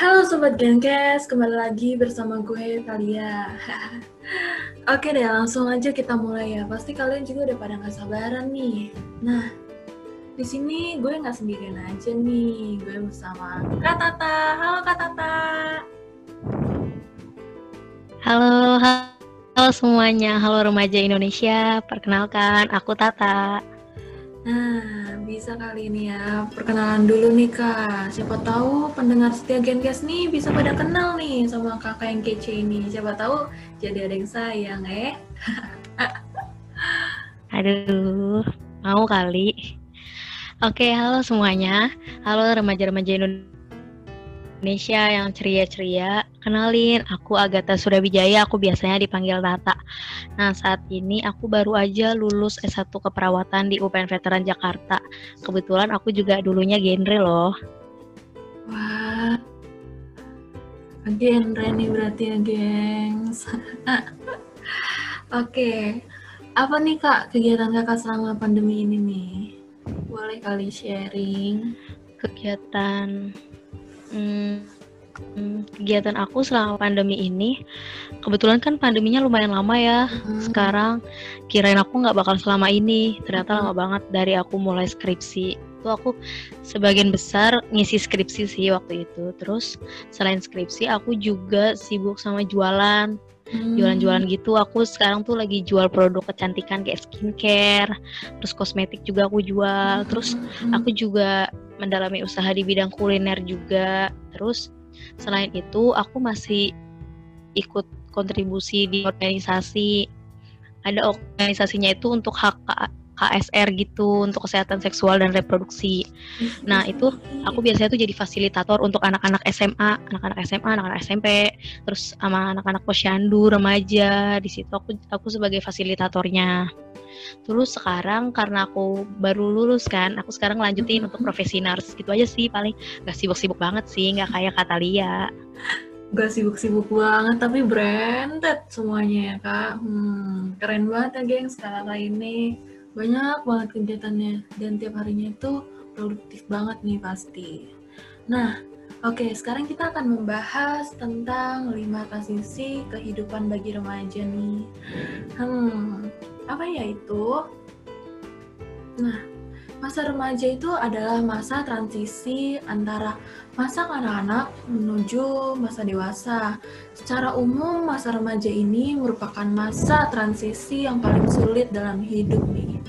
Halo Sobat Genkes, kembali lagi bersama gue Talia. Oke deh, langsung aja kita mulai ya. Pasti kalian juga udah pada gak sabaran nih. Nah, di sini gue nggak sendirian aja nih. Gue bersama Kak Tata. Halo Kak Tata. Halo, halo semuanya. Halo remaja Indonesia. Perkenalkan, aku Tata. Nah, bisa kali ini ya perkenalan dulu nih kak. Siapa tahu pendengar setia Genkes nih bisa pada kenal nih sama kakak yang kece ini. Siapa tahu jadi ada yang sayang eh. Aduh, mau kali. Oke, halo semuanya. Halo remaja-remaja Indonesia yang ceria-ceria. Kenalin, aku Agatha Surabijaya, aku biasanya dipanggil Tata. Nah, saat ini aku baru aja lulus S1 keperawatan di UPN Veteran Jakarta. Kebetulan aku juga dulunya genre loh. Wah, genre nih berarti ya, gengs. Oke, apa nih kak kegiatan kakak selama pandemi ini nih? Boleh kali sharing? Kegiatan... Hmm, Hmm, kegiatan aku selama pandemi ini, kebetulan kan pandeminya lumayan lama ya. Hmm. Sekarang kirain aku nggak bakal selama ini, ternyata hmm. lama banget dari aku mulai skripsi. Itu aku sebagian besar ngisi skripsi sih waktu itu. Terus selain skripsi, aku juga sibuk sama jualan. Jualan-jualan gitu. Aku sekarang tuh lagi jual produk kecantikan kayak skincare, terus kosmetik juga aku jual. Terus aku juga mendalami usaha di bidang kuliner juga. Terus Selain itu, aku masih ikut kontribusi di organisasi. Ada organisasinya itu untuk hak KSR gitu untuk kesehatan seksual dan reproduksi. Nah itu aku biasanya tuh jadi fasilitator untuk anak-anak SMA, anak-anak SMA, anak-anak SMP, terus sama anak-anak posyandu, remaja. Di situ aku aku sebagai fasilitatornya. Terus sekarang karena aku baru lulus kan, aku sekarang lanjutin untuk profesi nurse gitu aja sih paling gak sibuk-sibuk banget sih, nggak kayak kata Lia. Gak sibuk-sibuk banget tapi branded semuanya ya kak. Hmm, keren banget ya geng sekarang ini banyak banget kegiatannya dan tiap harinya itu produktif banget nih pasti. Nah, oke sekarang kita akan membahas tentang lima transisi kehidupan bagi remaja nih. Hmm, apa ya itu? Nah, masa remaja itu adalah masa transisi antara masa kanak-kanak menuju masa dewasa. Secara umum, masa remaja ini merupakan masa transisi yang paling sulit dalam hidup nih.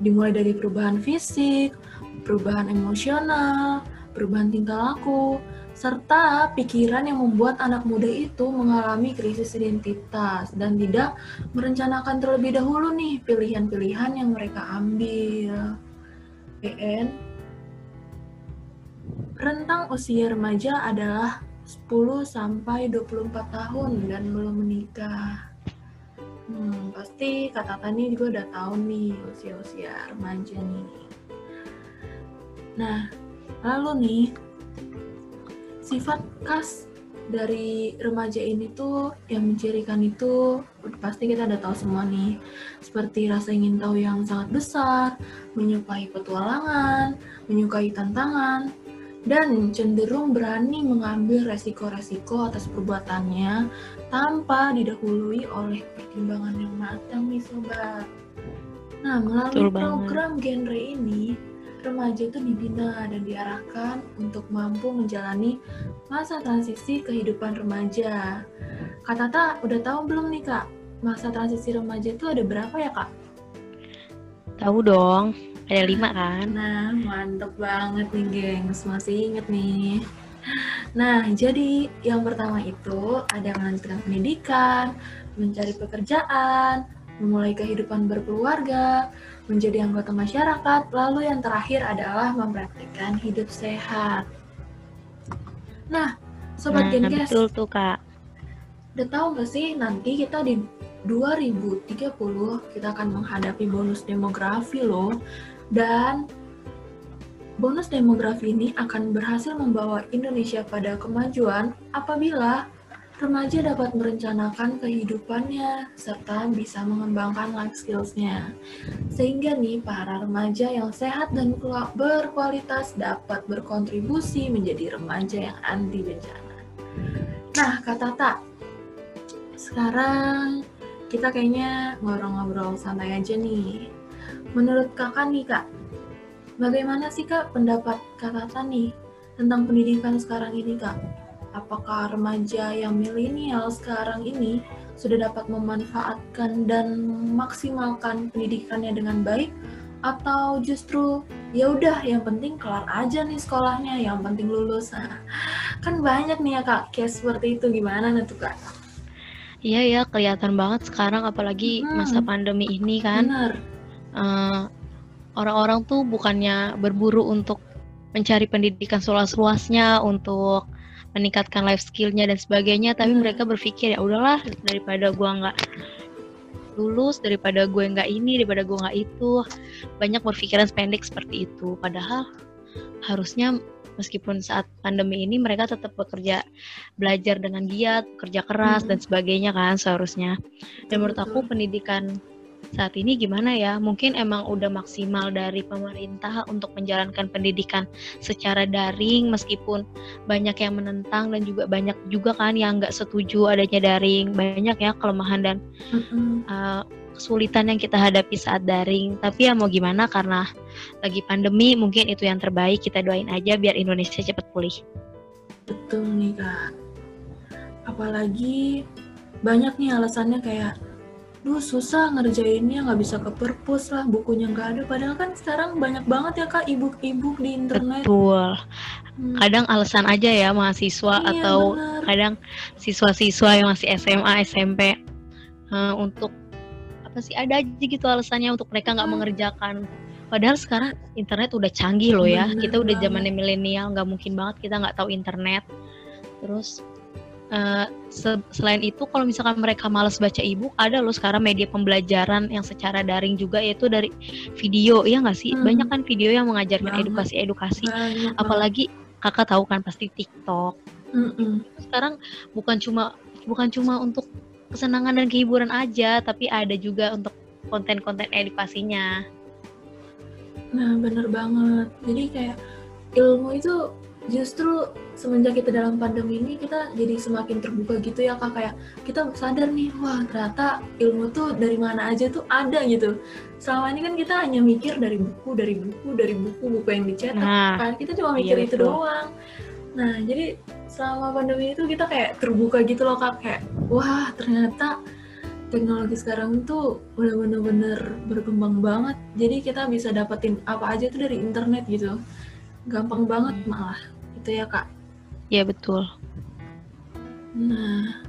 Dimulai dari perubahan fisik, perubahan emosional, perubahan tingkah laku, serta pikiran yang membuat anak muda itu mengalami krisis identitas dan tidak merencanakan terlebih dahulu nih pilihan-pilihan yang mereka ambil. PN Rentang usia remaja adalah 10 sampai 24 tahun dan belum menikah. Hmm, pasti kata Tani juga udah tahu nih usia-usia remaja nih. Nah, lalu nih sifat khas dari remaja ini tuh yang mencirikan itu pasti kita udah tahu semua nih seperti rasa ingin tahu yang sangat besar menyukai petualangan menyukai tantangan dan cenderung berani mengambil resiko-resiko atas perbuatannya tanpa didahului oleh pertimbangan yang matang nih sobat. Nah, melalui program genre ini, remaja itu dibina dan diarahkan untuk mampu menjalani masa transisi kehidupan remaja. Kak Tata, udah tahu belum nih Kak, masa transisi remaja itu ada berapa ya Kak? Tahu dong, ada lima kan? Nah, mantep banget nih gengs, masih inget nih. Nah, jadi yang pertama itu ada melanjutkan pendidikan, mencari pekerjaan, memulai kehidupan berkeluarga, menjadi anggota masyarakat, lalu yang terakhir adalah mempraktikkan hidup sehat. Nah, Sobat nah, Genkes, betul tuh Kak. Udah tahu nggak sih nanti kita di 2030 kita akan menghadapi bonus demografi loh. Dan bonus demografi ini akan berhasil membawa Indonesia pada kemajuan apabila remaja dapat merencanakan kehidupannya serta bisa mengembangkan life skills-nya. Sehingga nih para remaja yang sehat dan berkualitas dapat berkontribusi menjadi remaja yang anti bencana. Nah, Kak Tata, sekarang kita kayaknya ngobrol-ngobrol santai aja nih. Menurut kakak nih kak, bagaimana sih kak pendapat kak Tata nih tentang pendidikan sekarang ini kak? Apakah remaja yang milenial sekarang ini sudah dapat memanfaatkan dan memaksimalkan pendidikannya dengan baik? Atau justru ya udah yang penting kelar aja nih sekolahnya yang penting lulus. Nah, kan banyak nih ya kak case seperti itu. Gimana nih tuh kak? Iya ya kelihatan banget sekarang apalagi Hmm. masa pandemi ini kan. Bener. Eh, orang-orang tuh bukannya berburu untuk mencari pendidikan seluas-luasnya untuk meningkatkan life skillnya dan sebagainya tapi Hmm. mereka berpikir ya udahlah daripada gua nggak lulus daripada gue nggak ini daripada gue nggak itu banyak berpikiran pendek seperti itu padahal harusnya meskipun saat pandemi ini mereka tetap bekerja belajar dengan giat bekerja keras Hmm. dan sebagainya kan seharusnya dan menurut aku pendidikan saat ini gimana ya mungkin emang udah maksimal dari pemerintah untuk menjalankan pendidikan secara daring meskipun banyak yang menentang dan juga banyak juga kan yang nggak setuju adanya daring banyak ya kelemahan dan Mm-mm. uh, kesulitan yang kita hadapi saat daring. Tapi ya mau gimana karena lagi pandemi mungkin itu yang terbaik. Kita doain aja biar Indonesia cepat pulih. Betul nih kak. Apalagi banyak nih alasannya kayak, duh susah ngerjainnya nggak bisa ke perpus lah, bukunya nggak ada. Padahal kan sekarang banyak banget ya kak ebook-ebook di internet. Betul. Hmm. Kadang alasan aja ya mahasiswa Iya, atau bener. kadang siswa-siswa yang masih SMA, SMP uh, untuk apa sih ada aja gitu alasannya untuk mereka nggak Hmm. mengerjakan. Padahal sekarang internet udah canggih loh ya. Bener kita udah zamannya milenial, nggak mungkin banget kita nggak tahu internet. Terus uh, se- selain itu kalau misalkan mereka malas baca e-book, ada loh sekarang media pembelajaran yang secara daring juga yaitu dari video, ya nggak sih? Hmm. Banyak kan video yang mengajarkan edukasi-edukasi. Apalagi kakak tahu kan pasti TikTok. Mm-mm. Sekarang bukan cuma bukan cuma untuk kesenangan dan kehiburan aja, tapi ada juga untuk konten-konten edukasinya. Nah, bener banget. Jadi kayak ilmu itu justru semenjak kita dalam pandemi ini kita jadi semakin terbuka gitu ya kak. Kayak kita sadar nih wah ternyata ilmu tuh dari mana aja tuh ada gitu. Selama ini kan kita hanya mikir dari buku dari buku dari buku buku yang dicetak. Nah, kan kita cuma mikir iya itu betul. doang. Nah jadi selama pandemi itu kita kayak terbuka gitu loh kak. Kayak wah ternyata teknologi sekarang tuh udah bener-bener berkembang banget. Jadi kita bisa dapetin apa aja tuh dari internet gitu. Gampang banget malah itu ya kak? Ya betul. nah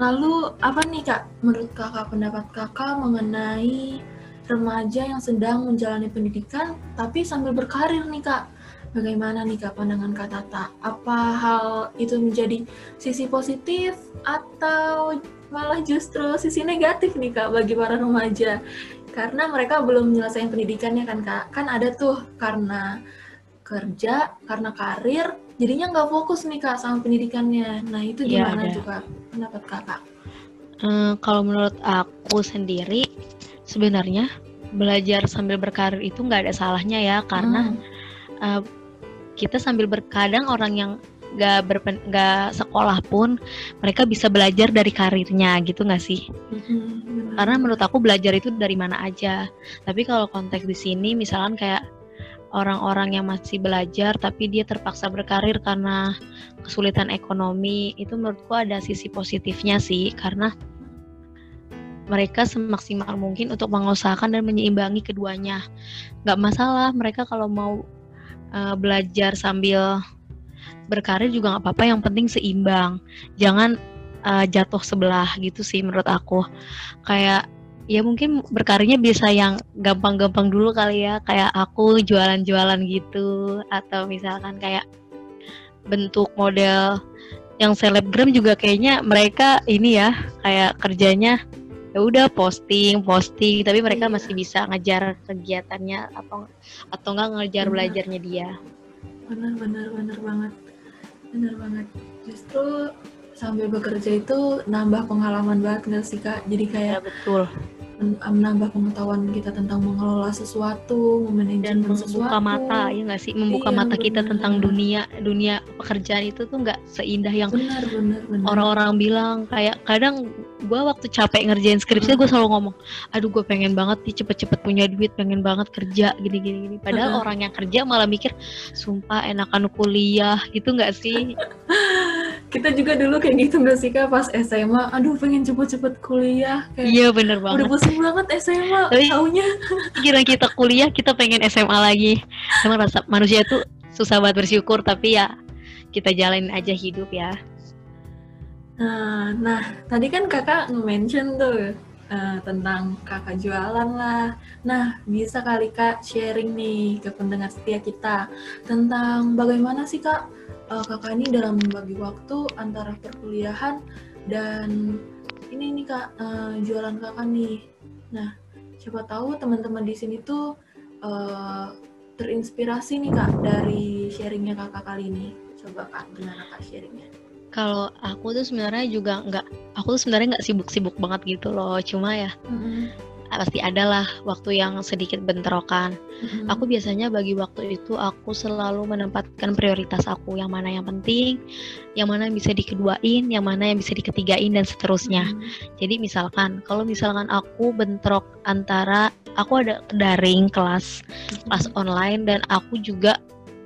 lalu apa nih kak menurut kakak pendapat kakak mengenai remaja yang sedang menjalani pendidikan tapi sambil berkarir nih kak? Bagaimana nih kak pandangan kak Tata? Apa hal itu menjadi sisi positif atau malah justru sisi negatif nih kak bagi para remaja? Karena mereka belum menyelesaikan pendidikannya kan kak? Kan ada tuh karena kerja karena karir jadinya nggak fokus nih kak sama pendidikannya nah itu Iya, gimana ada. tuh kak pendapat kakak Eh, kalau menurut aku sendiri, sebenarnya belajar sambil berkarir itu nggak ada salahnya ya, karena Hmm, eh, kita sambil berkadang orang yang nggak berpen- nggak sekolah pun mereka bisa belajar dari karirnya gitu nggak sih? benar. Karena menurut aku belajar itu dari mana aja. Tapi kalau konteks di sini misalkan kayak orang-orang yang masih belajar tapi dia terpaksa berkarir karena kesulitan ekonomi, itu menurutku ada sisi positifnya sih karena mereka semaksimal mungkin untuk mengusahakan dan menyeimbangi keduanya. Nggak masalah mereka kalau mau uh, belajar sambil berkarir juga nggak apa-apa, yang penting seimbang. Jangan uh, jatuh sebelah gitu sih menurut aku. Kayak ya mungkin berkarirnya bisa yang gampang-gampang dulu kali ya, kayak aku jualan-jualan gitu atau misalkan kayak bentuk model yang selebgram juga kayaknya mereka ini ya kayak kerjanya ya udah posting posting tapi mereka Iya. masih bisa ngejar kegiatannya atau atau enggak ngejar Benar. belajarnya dia benar benar benar banget benar banget justru sambil bekerja itu nambah pengalaman banget nggak sih kak? Jadi kayak ya betul. menambah pengetahuan kita tentang mengelola sesuatu, dan memanajemen membuka sesuatu. mata ya nggak sih? Membuka Iya, mata kita benar. tentang dunia dunia pekerjaan itu tuh nggak seindah yang orang-orang bilang. Kayak kadang gue waktu capek ngerjain skripsi gue selalu ngomong aduh gue pengen banget nih cepet-cepet punya duit pengen banget kerja gini gini gini padahal orang yang kerja malah mikir sumpah enakan kuliah gitu nggak sih Kita juga dulu kayak gitu nggak sih kak pas SMA, aduh pengen cepet-cepet kuliah, kayak iya bener udah banget pusing banget SMA, Tapi- taunya. kira kita kuliah kita pengen SMA lagi emang rasa manusia tuh susah banget bersyukur tapi ya kita jalanin aja hidup ya Nah, nah tadi kan kakak nge-mention tuh eh, tentang kakak jualan lah. Nah, bisa kali kak sharing nih ke pendengar setia kita tentang bagaimana sih kak eh, kakak ini dalam membagi waktu antara perkuliahan dan ini nih kak eh, jualan kakak nih. Nah, siapa tahu teman-teman di sini tuh eh, terinspirasi nih kak dari sharingnya kakak kali ini. Coba kak gimana kak sharingnya? kalau aku tuh sebenarnya juga nggak aku tuh sebenarnya nggak sibuk-sibuk banget gitu loh cuma ya Mm-mm, pasti ada lah waktu yang sedikit bentrokan mm-mm. aku biasanya bagi waktu itu aku selalu menempatkan prioritas aku yang mana yang penting yang mana yang bisa dikeduain yang mana yang bisa diketigain dan seterusnya Mm. jadi misalkan kalau misalkan aku bentrok antara aku ada daring kelas kelas online dan aku juga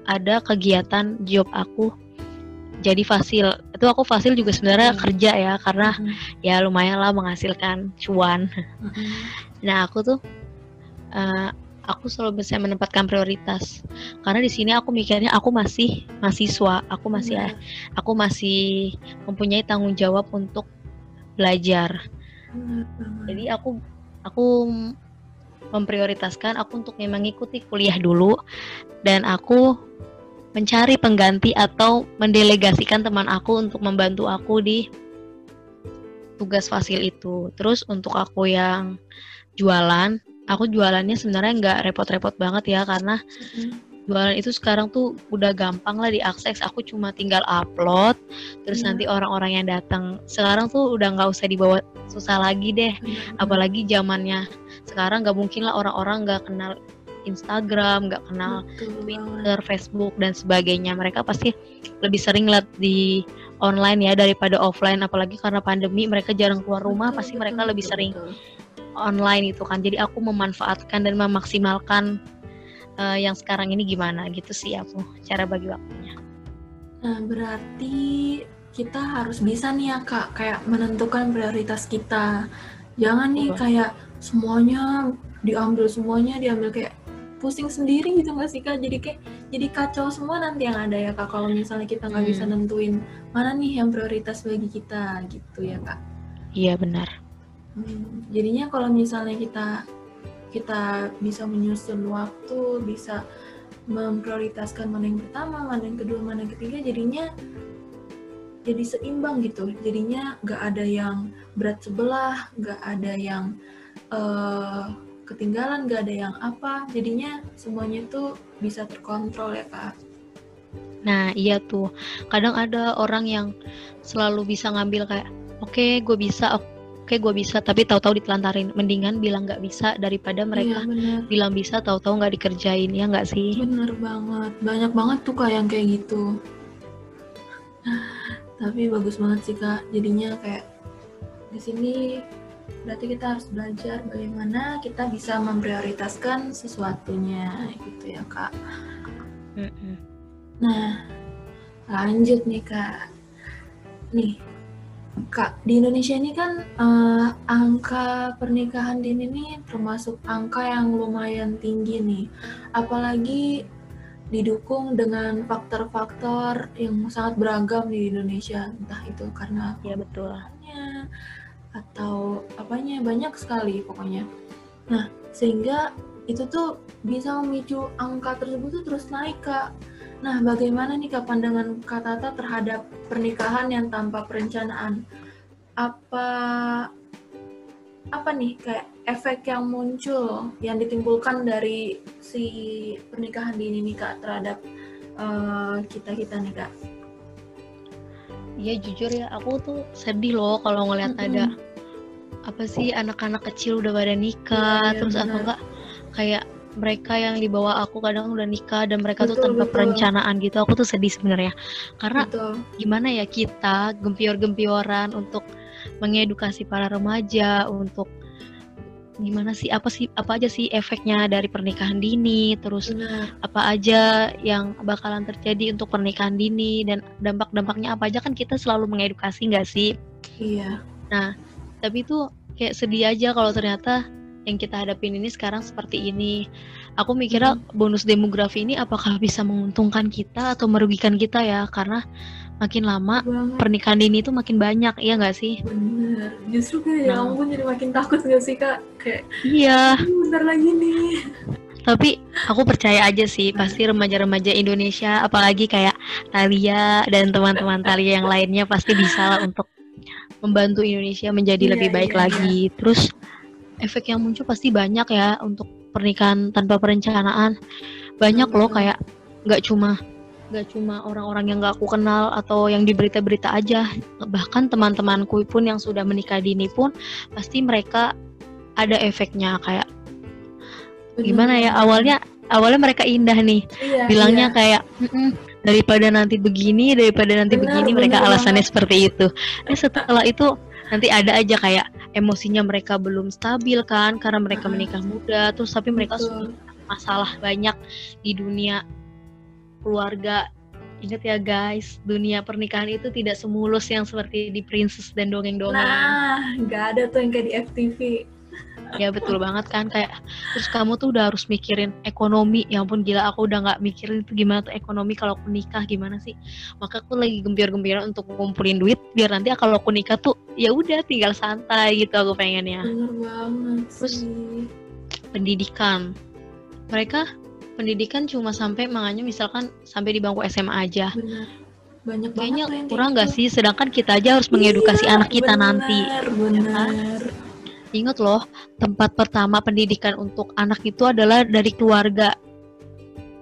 ada kegiatan job aku jadi fasil itu aku fasil juga sebenarnya Hmm. kerja ya karena Mm-mm, ya lumayan lah menghasilkan cuan mm-mm. Nah aku tuh eh, aku selalu bisa menempatkan prioritas karena di sini aku mikirnya aku masih mahasiswa aku masih Benar, aku masih mempunyai tanggung jawab untuk belajar banget. jadi aku aku memprioritaskan aku untuk memang mengikuti kuliah dulu dan aku mencari pengganti atau mendelegasikan teman aku untuk membantu aku di tugas fasil itu. Terus untuk aku yang jualan, aku jualannya sebenarnya nggak repot-repot banget ya karena Mm-mm. jualan itu sekarang tuh udah gampang lah diakses. Aku cuma tinggal upload, terus Iya. nanti orang-orang yang datang sekarang tuh udah nggak usah dibawa susah lagi deh Benar, apalagi zamannya sekarang nggak mungkin lah orang-orang nggak kenal Instagram nggak kenal betul. Twitter Facebook dan sebagainya mereka pasti lebih sering lihat di online ya daripada offline apalagi karena pandemi mereka jarang keluar rumah Betul, pasti betul, mereka lebih betul, sering betul. Online itu kan jadi aku memanfaatkan dan memaksimalkan eh, yang sekarang ini gimana gitu sih aku cara bagi waktunya Nah, berarti kita harus bisa nih ya kak, kayak menentukan prioritas kita. Jangan nih Betul. kayak semuanya diambil semuanya diambil kayak pusing sendiri gitu nggak sih kak? Jadi kayak jadi kacau semua nanti yang ada ya kak. Kalau misalnya kita nggak bisa Hmm. nentuin mana nih yang prioritas bagi kita gitu ya kak. iya benar Jadinya kalau misalnya kita kita bisa menyusun waktu, bisa memprioritaskan mana yang pertama, mana yang kedua, mana yang ketiga, jadinya jadi seimbang gitu. Jadinya nggak ada yang berat sebelah, nggak ada yang eh, ketinggalan, nggak ada yang apa. Jadinya semuanya tuh bisa terkontrol ya kak. Nah, iya tuh. Kadang ada orang yang selalu bisa ngambil kayak, oke, gue bisa, oke, gue bisa, tapi tahu-tahu ditelantarin. Mendingan bilang nggak bisa daripada mereka Iya bener, bilang bisa, tahu-tahu nggak dikerjain, ya nggak sih? bener banget. Banyak banget tuh kak yang kayak gitu. Tapi bagus banget sih kak. Jadinya kayak di sini berarti kita harus belajar bagaimana kita bisa memprioritaskan sesuatunya gitu ya kak. Mm-mm. Nah, lanjut nih kak. Nih, kak di Indonesia ini kan eh, angka pernikahan dini ini termasuk angka yang lumayan tinggi nih. Apalagi didukung dengan faktor-faktor yang sangat beragam di Indonesia, entah itu karena Iya betul. atau apanya banyak sekali pokoknya. Nah, sehingga itu tuh bisa memicu angka tersebut tuh terus naik kak. Nah, bagaimana nih kak pandangan Kak Tata terhadap pernikahan yang tanpa perencanaan? Apa apa nih kayak efek yang muncul yang ditimbulkan dari si pernikahan dini nih kak terhadap kita kita nih kak? Iya jujur ya, aku tuh sedih loh kalau ngeliat Mm-mm. ada apa sih anak-anak kecil udah pada nikah, iya, terus benar. enggak kayak mereka yang di bawah aku kadang udah nikah dan mereka tuh Betul, tanpa betul. perencanaan gitu. Aku tuh sedih sebenarnya. Karena Betul. gimana ya kita gempior-gempioran untuk mengedukasi para remaja untuk gimana sih apa sih apa aja sih efeknya dari pernikahan dini terus Benar. apa aja yang bakalan terjadi untuk pernikahan dini dan dampak-dampaknya apa aja kan kita selalu mengedukasi nggak sih Iya. tapi itu kayak sedih aja kalau ternyata yang kita hadapin ini sekarang seperti ini aku mikirnya bonus demografi ini apakah bisa menguntungkan kita atau merugikan kita ya karena makin lama Banget. pernikahan dini itu makin banyak iya nggak sih Bener. Justru kayak ya Nah. ampun jadi makin takut gak sih kak? Kayak iya "Aduh, bentar lagi nih. tapi aku percaya aja sih pasti remaja-remaja Indonesia apalagi kayak Talia dan teman-teman Talia yang lainnya pasti bisa lah untuk membantu Indonesia menjadi Iya, lebih baik iya, lagi terus efek yang muncul pasti banyak ya untuk pernikahan tanpa perencanaan banyak loh Betul. kayak nggak cuma nggak cuma orang-orang yang nggak aku kenal atau yang di berita-berita aja bahkan teman-temanku pun yang sudah menikah dini pun pasti mereka ada efeknya kayak Bener gimana ya awalnya awalnya mereka indah nih Iya, bilangnya iya. kayak "Mm-mm, daripada nanti begini daripada nanti Benar, begini mereka alasannya banget. seperti itu eh setelah itu nanti ada aja kayak emosinya mereka belum stabil kan karena mereka Ah. menikah muda terus tapi mereka Betul. sudah masalah banyak di dunia keluarga ingat ya guys dunia pernikahan itu tidak semulus yang seperti di Princess dan dongeng-dongeng Nah, nggak ada tuh yang kayak di FTV. Ya betul banget kan kayak terus kamu tuh udah harus mikirin ekonomi ya ampun gila aku udah nggak mikirin itu gimana tuh ekonomi kalau aku nikah gimana sih maka aku lagi gembira-gembira untuk ngumpulin duit biar nanti kalau aku nikah tuh ya udah tinggal santai gitu aku pengennya Bener banget Terus- sih. pendidikan mereka pendidikan cuma sampai makanya misalkan sampai di bangku SMA aja Bener. Banyak banget kayaknya kayak kurang nggak gitu. sih sedangkan kita aja harus mengedukasi Iya, anak kita bener, nanti Bener. Ingat loh, tempat pertama pendidikan untuk anak itu adalah dari keluarga.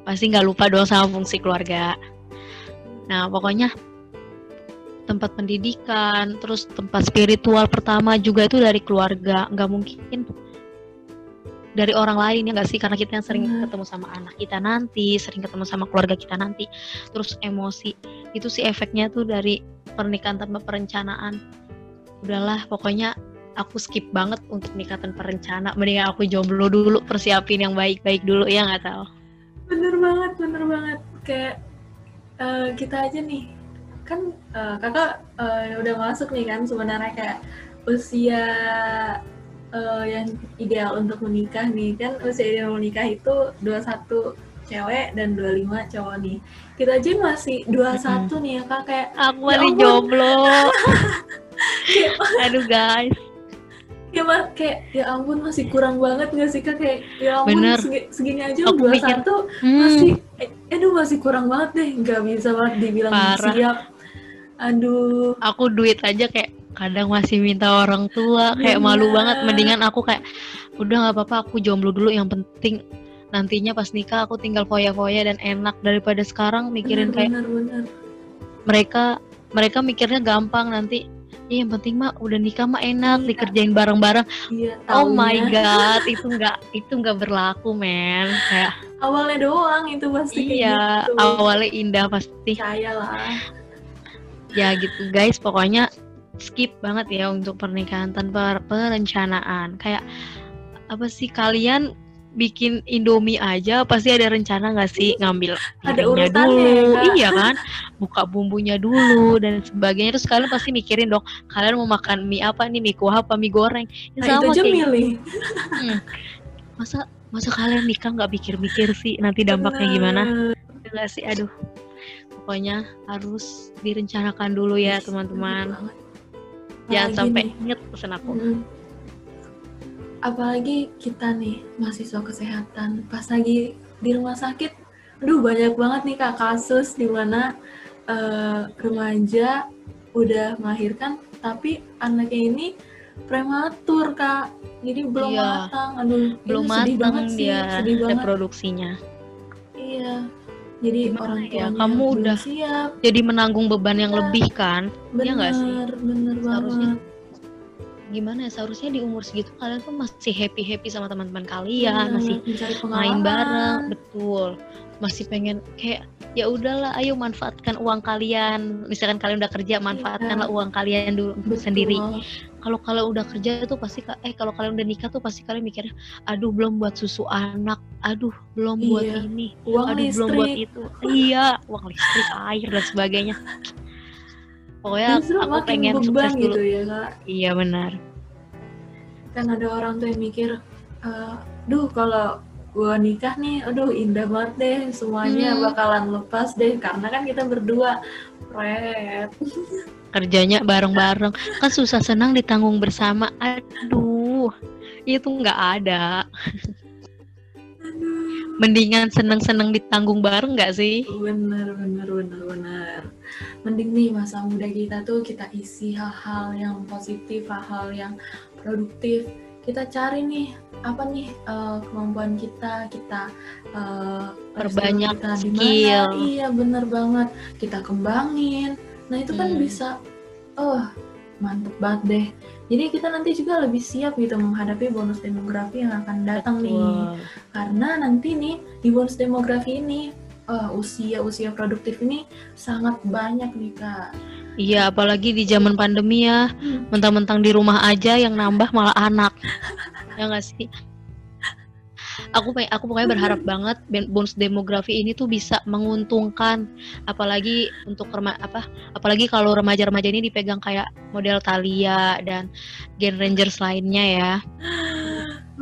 Pasti nggak lupa dong sama fungsi keluarga. Nah, pokoknya tempat pendidikan, terus tempat spiritual pertama juga itu dari keluarga. Nggak mungkin dari orang lain ya nggak sih? Karena kita yang sering Benar. ketemu sama anak kita nanti, sering ketemu sama keluarga kita nanti. Terus emosi, itu sih efeknya tuh dari pernikahan tanpa perencanaan. Udahlah, pokoknya aku skip banget untuk nikah tanpa rencana. Mendingan aku jomblo dulu, persiapin yang baik-baik dulu ya nggak tahu. Bener banget, bener banget. Kayak eh, kita aja nih, kan eh, kakak eh, udah masuk nih kan sebenarnya kayak usia eh, yang ideal untuk menikah nih kan usia ideal menikah itu 21 cewek dan 25 cowok nih. Kita aja masih 21 nih ya kak kayak Aku Ya masih jomblo. Aduh guys, kayak, ma- kayak ya ampun masih kurang banget gak sih kak kayak ya ampun Bener. segi- segini aja Aku 21 mikir, hmm, masih eh, aduh masih kurang banget deh nggak bisa banget dibilang Parah. siap aduh aku duit aja kayak kadang masih minta orang tua, kayak malu Bener. banget. Mendingan aku kayak udah nggak apa-apa, aku jomblo dulu. Yang penting nantinya pas nikah aku tinggal foya-foya dan enak daripada sekarang mikirin kayak bener bener mereka mereka mikirnya gampang nanti ya yang penting mah udah nikah mah enak Iya. dikerjain bareng-bareng. Iya oh my god itu nggak itu nggak berlaku men. Kayak awalnya doang itu pasti kayak iya gitu. awalnya indah pasti. Lah. Ya gitu guys. Pokoknya skip banget ya untuk pernikahan tanpa perencanaan. Kayak apa sih kalian bikin Indomie aja pasti ada rencana nggak sih ngambil Ada ya, dulu? Kak. iya kan? Buka bumbunya dulu dan sebagainya. Terus kalian pasti mikirin dong kalian mau makan mie apa nih? Mie kuah apa? Mie goreng? Ya nah itu aja kayak milih. Hmm. masa masa kalian nikah nggak mikir-mikir sih? Nanti dampaknya gimana? Enggak sih? Aduh. Pokoknya harus direncanakan dulu ya teman-teman. Bener banget. jangan Apalagi sampai inget pesan aku. Mm, apalagi kita nih mahasiswa kesehatan pas lagi di rumah sakit aduh banyak banget nih kak kasus di mana eh, remaja udah melahirkan tapi anaknya ini prematur kak jadi belum Iya. matang aduh belum sedih matang banget sih dia sedih banget reproduksinya iya Jadi Gimana orang ya, tuanya kamu udah siap. Jadi menanggung beban yang Iya. lebih kan? Bener, nggak sih? bener Seharusnya banget. Gimana ya seharusnya di umur segitu kalian tuh masih happy happy sama teman-teman kalian Bener, masih main bareng betul masih pengen kayak ya udahlah ayo manfaatkan uang kalian misalkan kalian udah kerja manfaatkanlah uang kalian dulu Iya. Betul. sendiri kalau kalian udah kerja tuh pasti eh kalau kalian udah nikah tuh pasti kalian mikirnya aduh belum buat susu anak aduh belum buat Iya. ini Uang aduh belum buat listrik. itu iya uang listrik air dan sebagainya pokoknya Justru aku makin pengen beban sukses dulu. gitu ya kak. iya benar. Kan ada orang tuh yang mikir, eh, duh kalau gua nikah nih, aduh indah banget deh, semuanya Hmm. bakalan lepas deh, karena kan kita berdua, Fred. kerjanya bareng-bareng. Kan susah senang ditanggung bersama. Aduh. Itu nggak ada. Mendingan seneng-seneng ditanggung bareng nggak sih? Bener, bener, bener, bener. Mending nih masa muda kita tuh kita isi hal-hal yang positif, hal-hal yang produktif. Kita cari nih apa nih eh, kemampuan kita, kita eh, Perbanyak kita di skill. mana. Iya, bener banget. Kita kembangin. Nah itu kan Hmm. bisa, oh mantep banget deh. Jadi kita nanti juga lebih siap gitu menghadapi bonus demografi yang akan datang nih Betul. karena nanti nih di bonus demografi ini eh, usia-usia produktif ini sangat banyak nih kak. iya apalagi di zaman pandemi ya. Hmm. mentang-mentang di rumah aja yang nambah malah anak. Ya nggak sih? Aku aku pokoknya berharap banget ben- bonus demografi ini tuh bisa menguntungkan. Apalagi untuk rema, apa apalagi kalau remaja-remaja ini dipegang kayak model Thalia dan Gen Rangers lainnya ya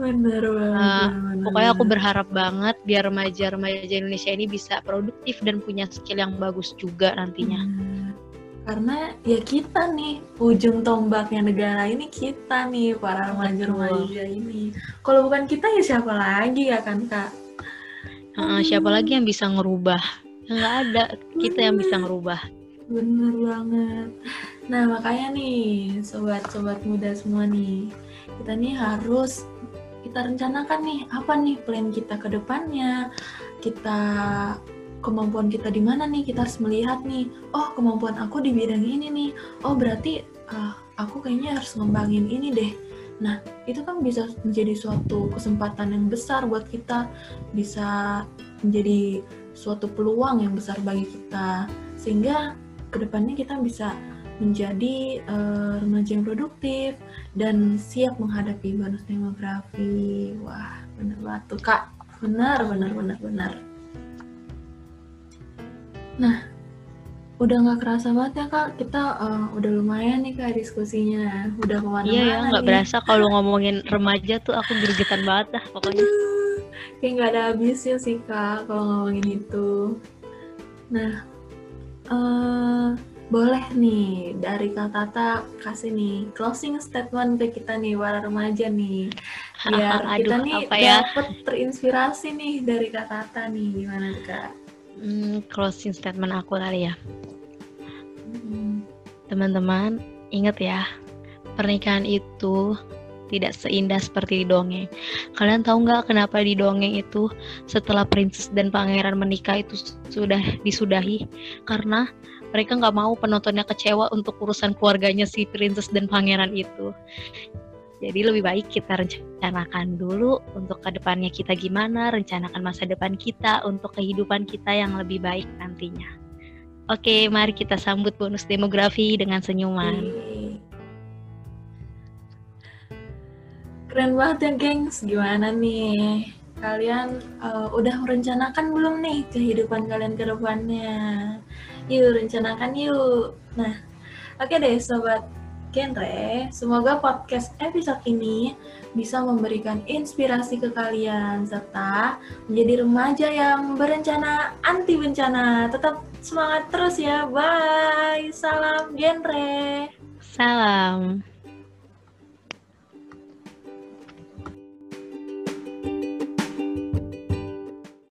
Bener banget. Nah, bener pokoknya aku berharap banget biar remaja-remaja Indonesia ini bisa produktif dan punya skill yang bagus juga nantinya Bener. Karena ya kita nih ujung tombaknya negara ini kita nih para remaja-remaja ini. Kalau bukan kita ya siapa lagi ya kan kak? Heeh, siapa lagi yang bisa ngerubah nggak ada kita yang bisa ngerubah Bener banget. Nah makanya nih sobat-sobat muda semua nih, kita nih harus kita rencanakan nih apa nih plan kita ke depannya. Kita kemampuan kita di mana nih kita harus melihat nih. Oh kemampuan aku di bidang ini nih. Oh berarti ah, aku kayaknya harus ngembangin ini deh. Nah itu kan bisa menjadi suatu kesempatan yang besar buat kita, bisa menjadi suatu peluang yang besar bagi kita sehingga ke depannya kita bisa menjadi eh, remaja yang produktif dan siap menghadapi bonus demografi. Wah, bener banget tuh kak. Benar, benar, benar, benar. Nah, udah nggak kerasa banget ya kak. Kita eh, udah lumayan nih kak diskusinya. Udah ke mana-mana iya ya nggak berasa kalau ngomongin remaja tuh aku gergetan banget dah pokoknya kayak nggak ada habisnya sih kak kalau ngomongin itu. Nah, eh boleh nih dari kak Tata kasih nih closing statement ke kita nih para remaja nih, biar kita Aduh, nih apa ya? dapet terinspirasi nih dari kak Tata nih. Gimana tuh, kak? Hmm, closing statement aku kali ya. Hmm, teman-teman ingat ya pernikahan itu tidak seindah seperti di dongeng. Kalian tahu nggak kenapa di dongeng itu setelah princess dan pangeran menikah itu sudah disudahi? Karena mereka nggak mau penontonnya kecewa untuk urusan keluarganya si princess dan pangeran itu jadi lebih baik kita rencanakan dulu untuk ke depannya kita gimana rencanakan masa depan kita untuk kehidupan kita yang lebih baik nantinya Oke, mari kita sambut bonus demografi dengan senyuman. Keren banget ya, gengs. Gimana nih? Kalian eh, udah merencanakan belum nih kehidupan kalian ke depannya? Yuk, rencanakan yuk. Nah, oke deh Sobat Genre, semoga podcast episode ini bisa memberikan inspirasi ke kalian serta menjadi remaja yang berencana anti bencana. Tetap semangat terus ya. Bye. Salam genre. Salam.